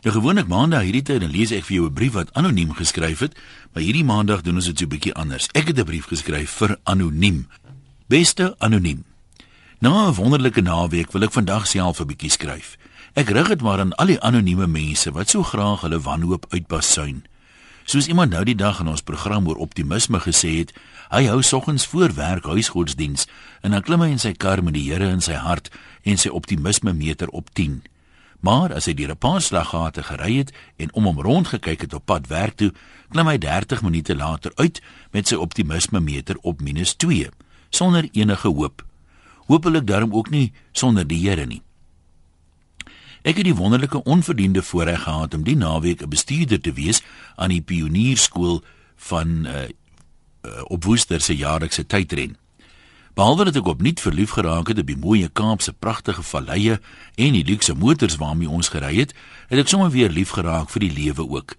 Nou gewoonlik maandag hierdie tyd dan lees ek vir jou 'n brief wat anoniem geskryf het, maar hierdie maandag doen ons dit so 'n bietjie anders. Ek het 'n brief geskryf vir anoniem. Beste anoniem. Na 'n wonderlike naweek wil ek vandag self 'n bietjie skryf. Ek rig dit maar aan al die anonieme mense wat so graag hulle wanhoop uitbasuin. Soos iemand nou die dag in ons program oor optimisme gesê het, hy hou soggens voor werk huisgodsdiens en dan klim hy in sy kar met die Here in sy hart en sy optimisme meter op 10. Maar as hy deur 'n paar slaggate gery het en om hom rond gekyk het op pad werk toe, klim hy 30 minute later uit met sy optimisme meter op -2 sonder enige hoop. Hoopelik daarom ook nie sonder die Here nie. Ek het die wonderlike onverdiende voorreg gehad om die naweek 'n bestuurder te wees aan die pionierskool van uh, uh, op Woester se jaarlikse tydren. Behalwe dat ek opnuut verlief geraak het op die mooi Kaapse pragtige valleie en die luukse motors waarmee ons gery het, het ek sommer weer lief geraak vir die lewe ook.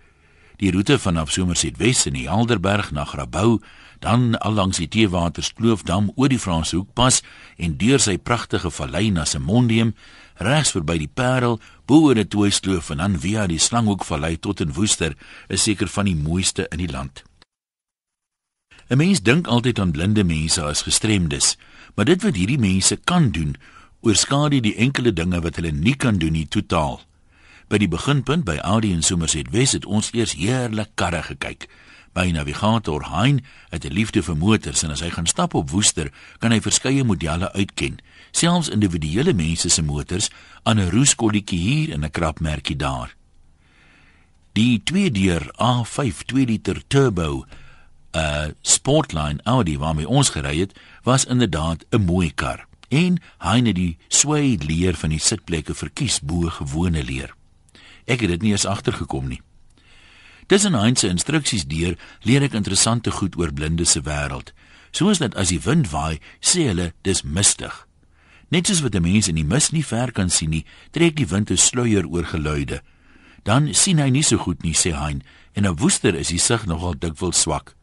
Die roete vanaf Somerset Wes in die Helderberg na Grabouw, dan allangs die Teewatersloofdam oor die Franshoekpas en deur sy pragtige vallei na Simondium, regs verby die Parel, bo oor die Tooisloof en dan via die Slanghoekvallei tot in Woester, is seker van die mooiste in die land. 'n Mens dink altyd aan blinde mense as gestremdes, maar dit wat hierdie mense kan doen, oorskadu die enkele dinge wat hulle nie kan doen nie totaal. By die beginpunt by Audi en Somerset West het ons eers heerlik karre gekyk. By navigator Hein het 'n liefde vir motors en as hy gaan stap op Woester, kan hy verskeie modelle uitken, selfs individuele mense se motors aan 'n roeskolletjie hier en 'n krapmerkie daar. Die 2-deur A5 2 liter turbo uh, Sportline Audi waarmee ons gery het, was inderdaad 'n mooi kar. En hy het die suede leer van die sitplekke verkies bo gewone leer. Ek het dit nie eens agtergekom nie. Tussen hy se instruksies deur leer ek interessante goed oor blinde se wêreld. Soos dat as die wind waai, sê hulle dis mistig. Net soos wat 'n mens in die mis nie ver kan sien nie, trek die wind 'n sluier oor geluide. Dan sien hy nie so goed nie, sê hy, en op woester is die sig nogal dikwels swak.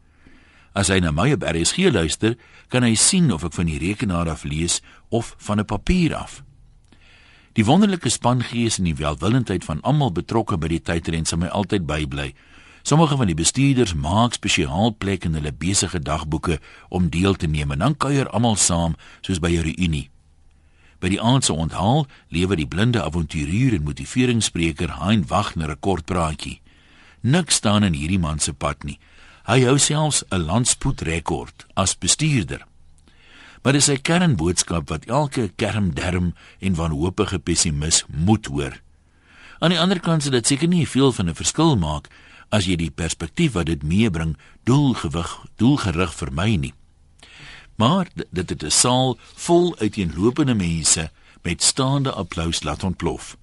As hy na my op RSG luister, kan hy sien of ek van die rekenaar af lees of van 'n papier af. Die wonderlike spangees en die welwillendheid van almal betrokke by die tydren sal my altyd bybly. Sommige van die bestuurders maak spesiaal plek in hulle besige dagboeke om deel te neem en dan kuier almal saam soos by 'n reunie. By die aand se onthaal lewer die blinde avonturier en motiveringsspreker Hein Wagner 'n kort praatjie. Niks staan in hierdie man se pad nie. Hy hou selfs 'n landspoedrekord as bestuurder. Maar dis sy kernboodskap wat elke kermderm en wanhoopige pessimis moet hoor. Aan die ander kant sê dit seker nie veel van 'n verskil maak as jy die perspektief wat dit meebring doelgewig doelgerig vermy nie. Maar dit het 'n saal vol uiteenlopende mense met staande applous laat ontplof.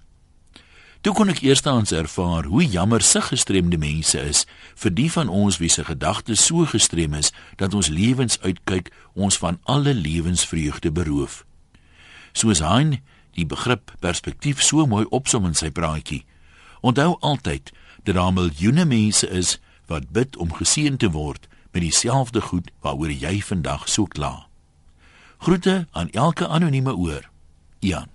Toe kon ek eerstens ervaar hoe jammer se gestremde mense is vir die van ons wie se gedagtes so gestrem is dat ons lewens uitkyk ons van alle lewensvreugde beroof. Soos hy die begrip perspektief so mooi opsom in sy praatjie. Onthou altyd dat daar miljoene mense is wat bid om geseën te word met dieselfde goed waaroor jy vandag so kla. Groete aan elke anonieme oor. Jan